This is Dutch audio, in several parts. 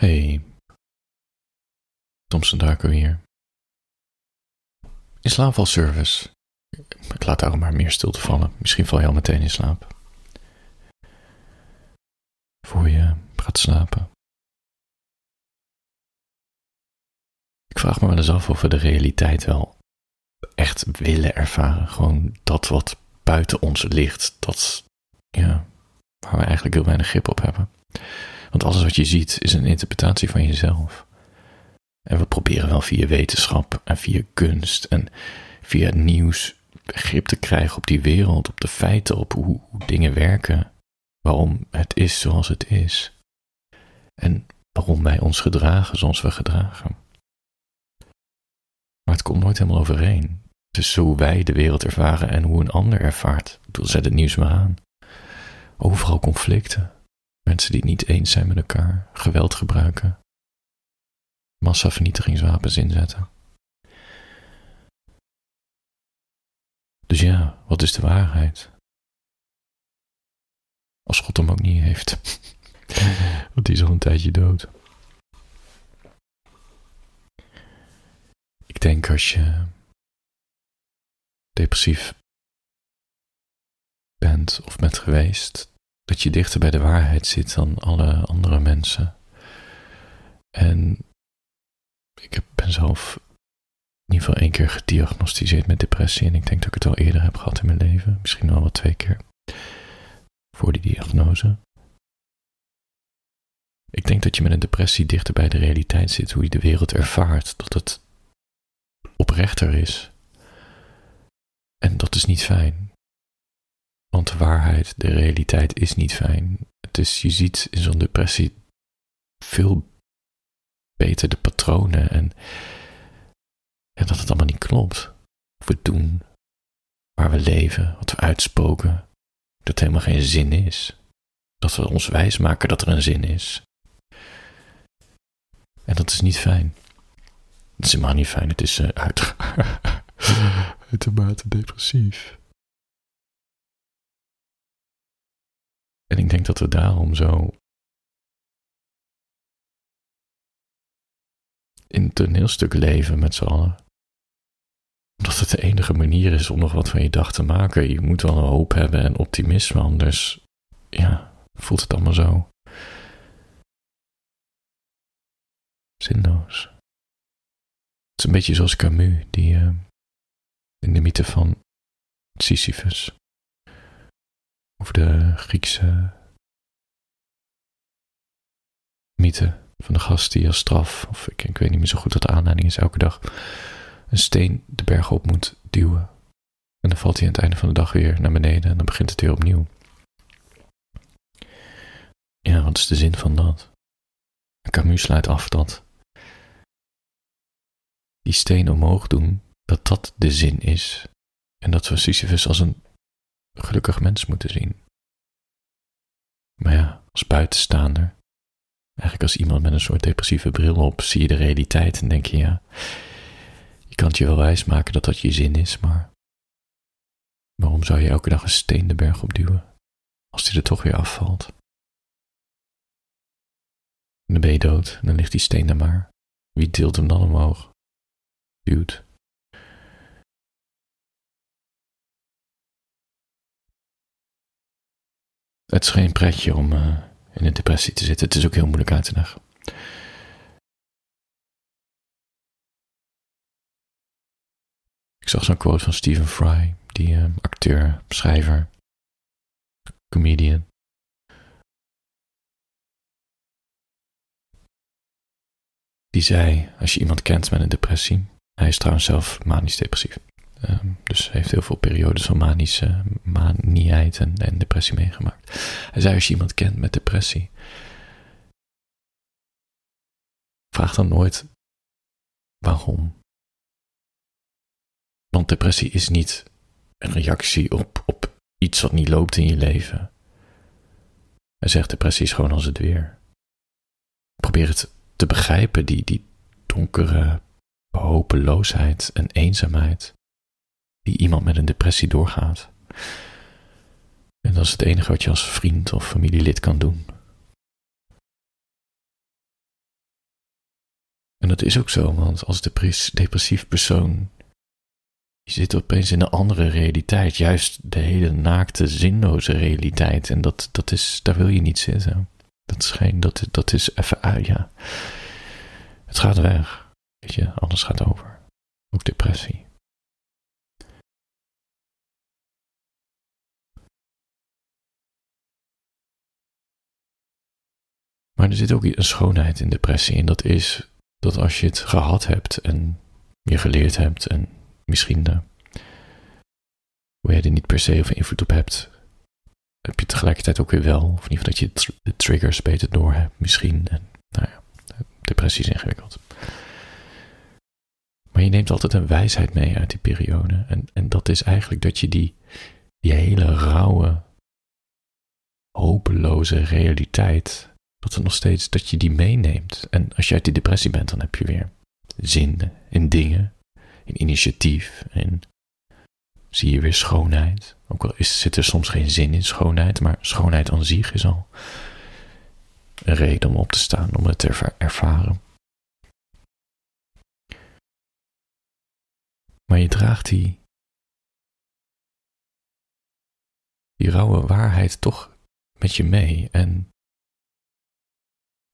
Hey, Thompson Darko hier. In slaapvalservice. Ik laat daarom maar meer stilte vallen. Misschien val je al meteen in slaap. Voor je gaat slapen. Ik vraag me wel eens af of we de realiteit wel echt willen ervaren. Gewoon dat wat buiten ons ligt. Dat, ja, waar we eigenlijk heel weinig grip op hebben. Want alles wat je ziet is een interpretatie van jezelf. En we proberen wel via wetenschap en via kunst en via nieuws grip te krijgen op die wereld, op de feiten, op hoe, dingen werken. Waarom het is zoals het is. En waarom wij ons gedragen zoals we gedragen. Maar het komt nooit helemaal overeen. Tussen hoe wij de wereld ervaren en hoe een ander ervaart. Zet het nieuws maar aan. Overal conflicten. Mensen die het niet eens zijn met elkaar, geweld gebruiken, massavernietigingswapens inzetten. Dus ja, wat is de waarheid? Als God hem ook niet heeft. Want die is al een tijdje dood. Ik denk als je depressief bent of bent geweest, dat je dichter bij de waarheid zit dan alle andere mensen. En ik ben zelf in ieder geval één keer gediagnosticeerd met depressie en ik denk dat ik het al eerder heb gehad in mijn leven, misschien wel wel twee keer voor die diagnose. Ik denk dat je met een depressie dichter bij de realiteit zit, hoe je de wereld ervaart, dat het oprechter is. En dat is niet fijn. Want de waarheid, de realiteit is niet fijn. Het is, je ziet in zo'n depressie veel beter de patronen en, dat het allemaal niet klopt. Wat we doen, waar we leven, wat we uitspoken, dat helemaal geen zin is. Dat we ons wijsmaken dat er een zin is. En dat is niet fijn. Het is helemaal niet fijn, het is uh, uit, uitermate depressief. En ik denk dat we daarom zo in het toneelstuk leven met z'n allen. Omdat het de enige manier is om nog wat van je dag te maken. Je moet wel een hoop hebben en optimisme, anders ja, voelt het allemaal zo zinloos. Het is een beetje zoals Camus, die uh, in de mythe van Sisyphus over de Griekse mythe van de gast die als straf, of ik, weet niet meer zo goed wat de aanleiding is, elke dag een steen de berg op moet duwen. En dan valt hij aan het einde van de dag weer naar beneden en dan begint het weer opnieuw. Ja, wat is de zin van dat? Camus sluit af dat die steen omhoog doen, dat dat de zin is. En dat we Sisyphus als een gelukkig mens moeten zien. Maar ja, als buitenstaander, eigenlijk als iemand met een soort depressieve bril op, zie je de realiteit en denk je, ja, je kan het je wel wijsmaken dat dat je zin is, maar waarom zou je elke dag een steen de berg opduwen, als die er toch weer afvalt? En dan ben je dood, dan ligt die steen daar maar. Wie tilt hem dan omhoog? Duwt. Het is geen pretje om uh, in een depressie te zitten. Het is ook heel moeilijk uit te leggen. Ik zag zo'n quote van Stephen Fry, die uh, acteur, schrijver, comedian. Die zei: Als je iemand kent met een depressie, hij is trouwens zelf manisch depressief. Um, dus heeft heel veel periodes van manische maniëheid en, en depressie meegemaakt. Hij zei: Als je iemand kent met depressie, vraag dan nooit waarom. Want depressie is niet een reactie op, op iets wat niet loopt in je leven. Hij zegt: depressie is gewoon als het weer. Probeer het te begrijpen, die, die donkere hopeloosheid en eenzaamheid die iemand met een depressie doorgaat. En dat is het enige wat je als vriend of familielid kan doen. En dat is ook zo, want als depressief persoon. Je zit opeens in een andere realiteit. Juist de hele naakte, zinloze realiteit. En dat, dat is, daar wil je niet zitten. Dat is geen, dat, dat is even uit, ja. Het gaat weg. Weet je, alles gaat over. Ook depressie. Maar er zit ook een schoonheid in depressie. En dat is dat als je het gehad hebt en je geleerd hebt en misschien de, hoe je er niet per se over invloed op hebt, heb je tegelijkertijd ook weer wel. Of in ieder geval dat je de triggers beter door hebt, misschien. En, nou ja, depressie is ingewikkeld. Maar je neemt altijd een wijsheid mee uit die periode. En, en dat is eigenlijk dat je die, die hele rauwe, hopeloze realiteit dat er nog steeds dat je die meeneemt. En als je uit die depressie bent, dan heb je weer zin in dingen, in initiatief, en zie je weer schoonheid. Ook al is, zit er soms geen zin in schoonheid, maar schoonheid aan zich is al een reden om op te staan, om het te ervaren. Maar je draagt die, die rauwe waarheid toch met je mee. En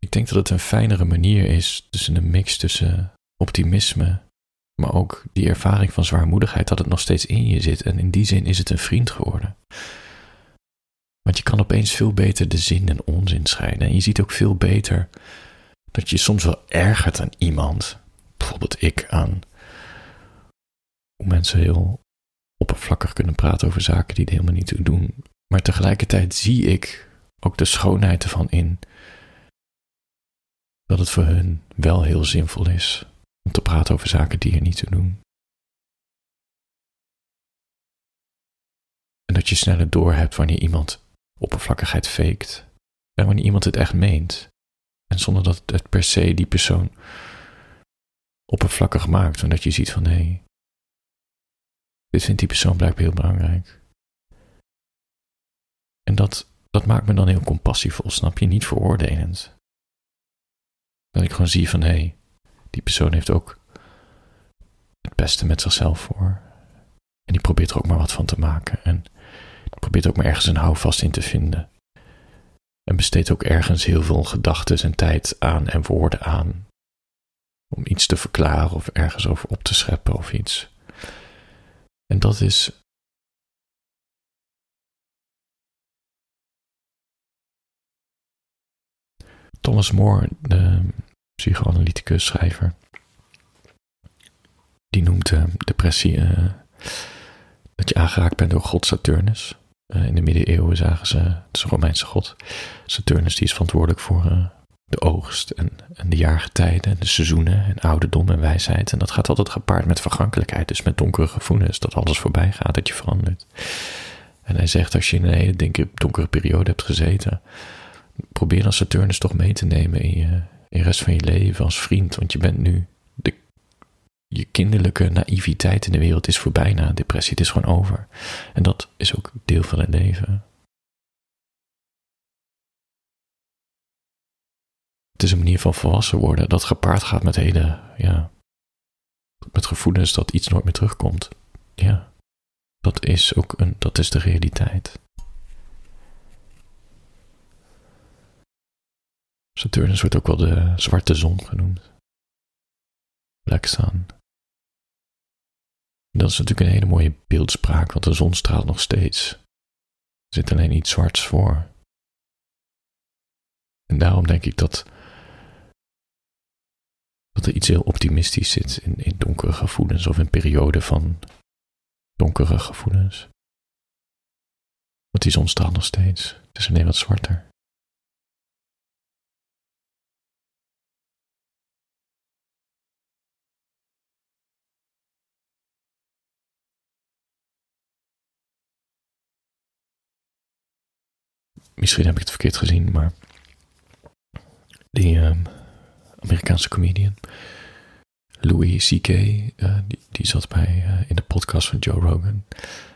ik denk dat het een fijnere manier is tussen een mix tussen optimisme, maar ook die ervaring van zwaarmoedigheid dat het nog steeds in je zit. En in die zin is het een vriend geworden. Want je kan opeens veel beter de zin en onzin scheiden. En je ziet ook veel beter dat je soms wel ergert aan iemand. Bijvoorbeeld ik aan hoe mensen heel oppervlakkig kunnen praten over zaken die er helemaal niet toe doen. Maar tegelijkertijd zie ik ook de schoonheid ervan in dat het voor hun wel heel zinvol is om te praten over zaken die er niet toe doen. En dat je sneller doorhebt wanneer iemand oppervlakkigheid faked en wanneer iemand het echt meent. En zonder dat het per se die persoon oppervlakkig maakt, maar dat je ziet van hé, hey, dit vindt die persoon blijkbaar heel belangrijk. En dat, dat maakt me dan heel compassievol, snap je? Niet veroordelend. Dat ik gewoon zie van hé, hey, die persoon heeft ook het beste met zichzelf voor. En die probeert er ook maar wat van te maken. En die probeert ook maar ergens een houvast in te vinden. En besteedt ook ergens heel veel gedachten en tijd aan en woorden aan. Om iets te verklaren of ergens over op te scheppen of iets. En dat is. Thomas More, de psychoanalyticus, schrijver, die noemt uh, depressie uh, dat je aangeraakt bent door God Saturnus. Uh, in de middeleeuwen zagen ze, het is een Romeinse god, Saturnus die is verantwoordelijk voor de oogst en, en de jaargetijden en de seizoenen en ouderdom en wijsheid. En dat gaat altijd gepaard met vergankelijkheid, dus met donkere gevoelens, dat alles voorbij gaat, dat je verandert. En hij zegt, als je in een hele donkere periode hebt gezeten, probeer dan Saturnus toch mee te nemen in, in de rest van je leven als vriend, want je bent nu, de, je kinderlijke naïviteit in de wereld is voorbij na depressie, het is gewoon over. En dat is ook deel van het leven. het is een manier van volwassen worden dat gepaard gaat met hele, ja, met gevoelens dat iets nooit meer terugkomt. Ja, dat is ook een, dat is de realiteit. Saturnus wordt ook wel de zwarte zon genoemd. Black Sun. Dat is natuurlijk een hele mooie beeldspraak, want de zon straalt nog steeds. Er zit alleen iets zwarts voor. En daarom denk ik dat dat er iets heel optimistisch zit in, in donkere gevoelens of in perioden van donkere gevoelens. Want die zon straalt nog steeds. Het is alleen wat zwarter. Misschien heb ik het verkeerd gezien, maar die, uh, Amerikaanse comedian. Louis C.K., uh, die, die zat bij uh, in de podcast van Joe Rogan.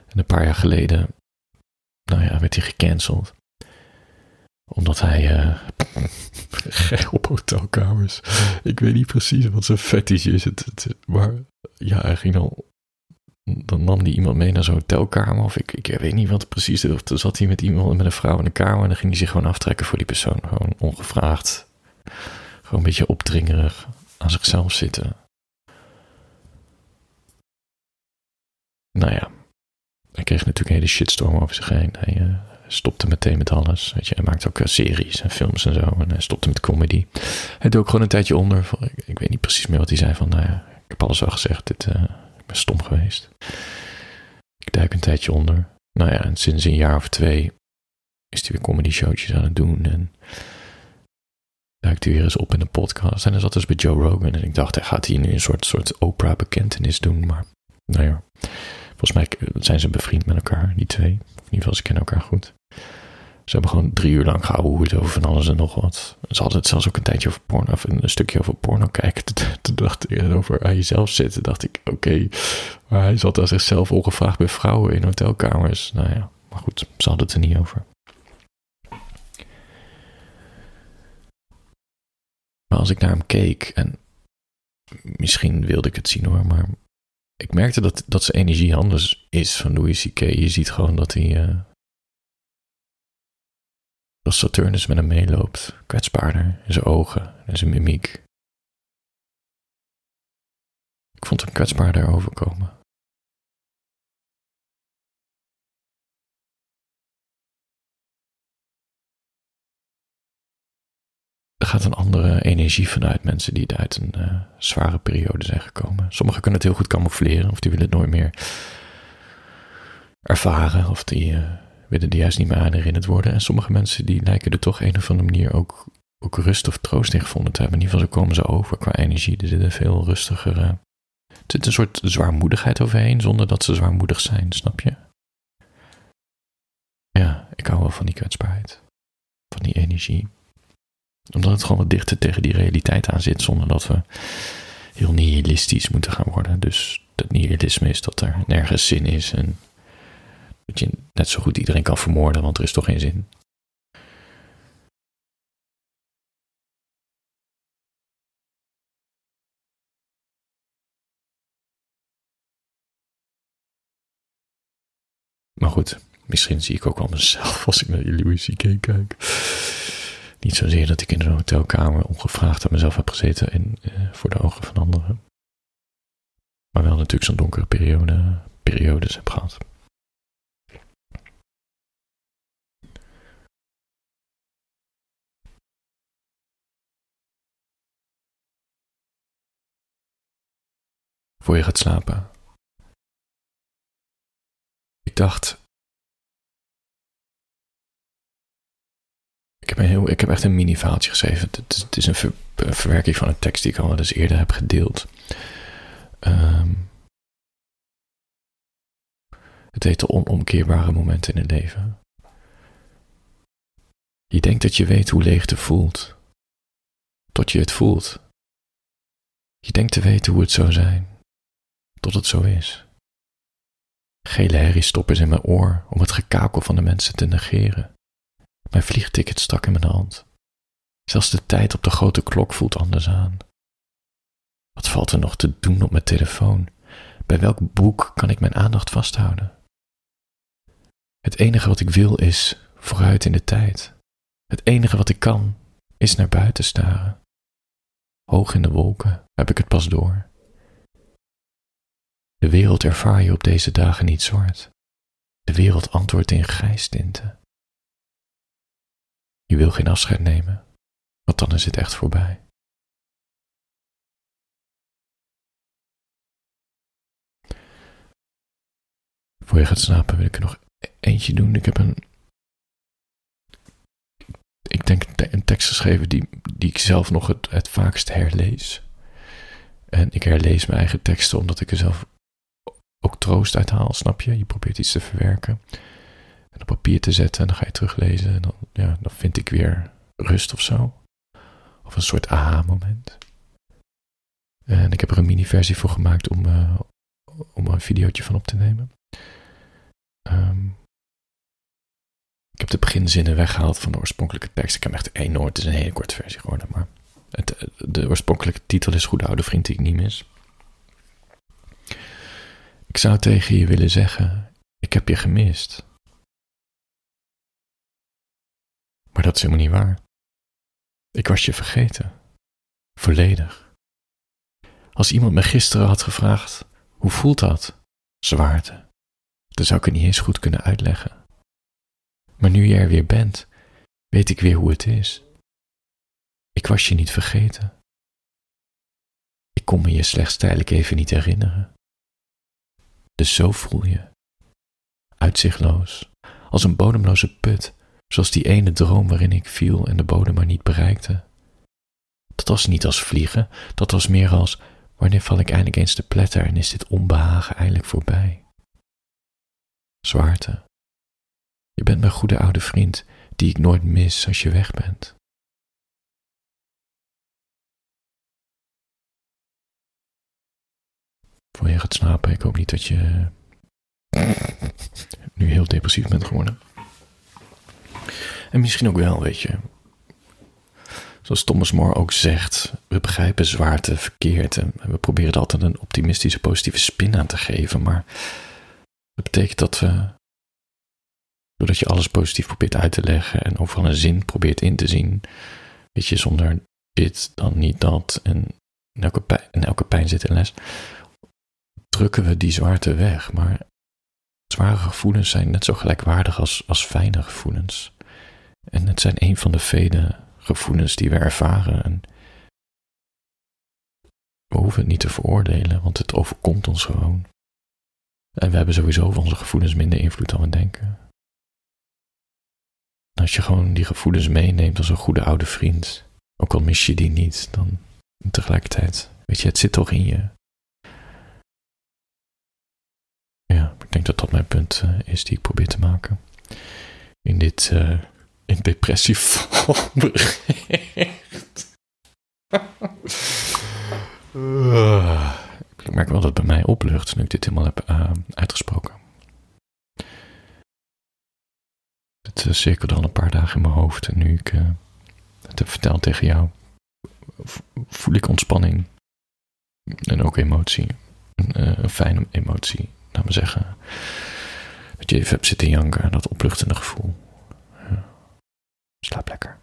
En een paar jaar geleden, nou ja, werd hij gecanceld. Omdat hij uh, op hotelkamers. Ik weet niet precies wat zijn fetish is. Het, maar ja, hij ging dan. Dan nam hij iemand mee naar zo'n hotelkamer. Of ik, ik weet niet wat precies. Of toen zat hij met iemand met een vrouw in de kamer. En dan ging hij zich gewoon aftrekken voor die persoon. Gewoon ongevraagd. Gewoon een beetje opdringerig aan zichzelf zitten. Nou ja, hij kreeg natuurlijk een hele shitstorm over zich heen. Hij uh, stopte meteen met alles. Weet je, hij maakte ook uh, series en films en zo. En hij stopte met comedy. Hij dook ook gewoon een tijdje onder. Ik, weet niet precies meer wat hij zei. Van, nou ja, ik heb alles al gezegd. Dit, uh, ik ben stom geweest. Ik duik een tijdje onder. Nou ja, en sinds een jaar of twee is hij weer comedy showtjes aan het doen. En duikt hij weer eens op in een podcast. En hij zat dus bij Joe Rogan. En ik dacht, hij gaat hier nu een soort, soort Oprah-bekentenis doen. Maar, nou ja Volgens mij zijn ze bevriend met elkaar, die twee. In ieder geval, ze kennen elkaar goed. Ze hebben gewoon drie uur lang gehouden over van alles en nog wat. Ze hadden het zelfs ook een tijdje over porno, of een stukje over porno kijken. Toen dacht ik, over aan jezelf zitten, dacht ik, oké. Maar hij zat aan zichzelf ongevraagd bij vrouwen in hotelkamers. Nou ja, maar goed, ze hadden het er niet over. Maar als ik naar hem keek, en misschien wilde ik het zien hoor, maar ik merkte dat, dat zijn energie anders is van Louis C.K. Je ziet gewoon dat hij. Uh, dat Saturnus met hem meeloopt. Kwetsbaarder in zijn ogen en zijn mimiek. Ik vond hem kwetsbaarder overkomen. er gaat een andere energie vanuit mensen die uit een uh, zware periode zijn gekomen. Sommigen kunnen het heel goed camoufleren, of die willen het nooit meer ervaren, of die uh, willen er juist niet meer aan herinnerd worden. En sommige mensen die lijken er toch een of andere manier ook, ook rust of troost in gevonden te hebben. In ieder geval, zo komen ze over qua energie. Er zit een veel rustiger. Uh, er zit een soort zwaarmoedigheid overheen, zonder dat ze zwaarmoedig zijn, snap je? Ja, ik hou wel van die kwetsbaarheid. Van die energie omdat het gewoon wat dichter tegen die realiteit aan zit, zonder dat we heel nihilistisch moeten gaan worden. Dus het nihilisme is dat er nergens zin is en dat je net zo goed iedereen kan vermoorden, want er is toch geen zin. Maar goed, misschien zie ik ook wel mezelf als ik naar Louis C.K. kijk. Niet zozeer dat ik in een hotelkamer ongevraagd aan mezelf heb gezeten in, uh, voor de ogen van anderen. Maar wel natuurlijk zo'n donkere periode, periodes heb gehad. Voor je gaat slapen. Ik dacht, Ik heb, een heel, ik heb echt een mini-verhaaltje geschreven. Het is, een, verwerking van een tekst die ik al eens eerder heb gedeeld. Um, het heet de onomkeerbare momenten in het leven. Je denkt dat je weet hoe leegte voelt, tot je het voelt. Je denkt te weten hoe het zou zijn, tot het zo is. Gele herriestoppers in mijn oor om het gekakel van de mensen te negeren. Mijn vliegticket stak in mijn hand. Zelfs de tijd op de grote klok voelt anders aan. Wat valt er nog te doen op mijn telefoon? Bij welk boek kan ik mijn aandacht vasthouden? Het enige wat ik wil is vooruit in de tijd. Het enige wat ik kan is naar buiten staren. Hoog in de wolken heb ik het pas door. De wereld ervaar je op deze dagen niet zwart. De wereld antwoordt in grijstinten. Je wil geen afscheid nemen, want dan is het echt voorbij. Voor je gaat slapen wil ik er nog eentje doen. Ik heb een. Ik denk een tekst geschreven die, die ik zelf nog het, het vaakst herlees. En ik herlees mijn eigen teksten omdat ik er zelf ook troost uit haal, snap je? Je probeert iets te verwerken en op papier te zetten en dan ga je teruglezen en dan, ja, dan vind ik weer rust of zo. Of een soort aha-moment. En ik heb er een mini-versie voor gemaakt om, uh, om een videootje van op te nemen. Um, Ik heb de beginzinnen weggehaald van de oorspronkelijke tekst. Ik heb echt enorm, het is een hele korte versie geworden, maar het, de oorspronkelijke titel is Goede Oude Vriend die ik niet mis. Ik zou tegen je willen zeggen, ik heb je gemist. Maar dat is helemaal niet waar. Ik was je vergeten. Volledig. Als iemand me gisteren had gevraagd, hoe voelt dat? Zwaarte. Dan zou ik het niet eens goed kunnen uitleggen. Maar nu je er weer bent, weet ik weer hoe het is. Ik was je niet vergeten. Ik kon me je slechts tijdelijk even niet herinneren. Dus zo voel je. Uitzichtloos, als een bodemloze put, zoals die ene droom waarin ik viel en de bodem maar niet bereikte. Dat was niet als vliegen, dat was meer als wanneer val ik eindelijk eens te pletter en is dit onbehagen eindelijk voorbij. Zwaarte. Je bent mijn goede oude vriend, die ik nooit mis als je weg bent. Voor je gaat slapen, ik hoop niet dat je nu heel depressief bent geworden. En misschien ook wel, weet je. Zoals Thomas More ook zegt, we begrijpen zwaarte verkeerd en we proberen er altijd een optimistische, positieve spin aan te geven, maar dat betekent dat we, doordat je alles positief probeert uit te leggen en overal een zin probeert in te zien, weet je, zonder dit dan niet dat en in elke pijn, in elke pijn zit een les, drukken we die zwaarte weg. Maar zware gevoelens zijn net zo gelijkwaardig als, als fijne gevoelens. En het zijn een van de vele gevoelens die we ervaren. En we hoeven het niet te veroordelen, want het overkomt ons gewoon. En we hebben sowieso over onze gevoelens minder invloed dan we denken. Als je gewoon die gevoelens meeneemt als een goede oude vriend, ook al mis je die niet, dan tegelijkertijd, weet je, het zit toch in je. Ja, ik denk dat dat mijn punt uh, is die ik probeer te maken. In dit uh, in depressief bericht. ik merk wel dat het bij mij oplucht nu ik dit helemaal heb uh, uitgesproken. Het uh, cirkelde al een paar dagen in mijn hoofd en nu ik het heb verteld tegen jou, voel ik ontspanning en ook emotie. Een, een fijne emotie laat me zeggen. Dat je even hebt zitten janken, dat opluchtende gevoel. Ja. Slaap lekker.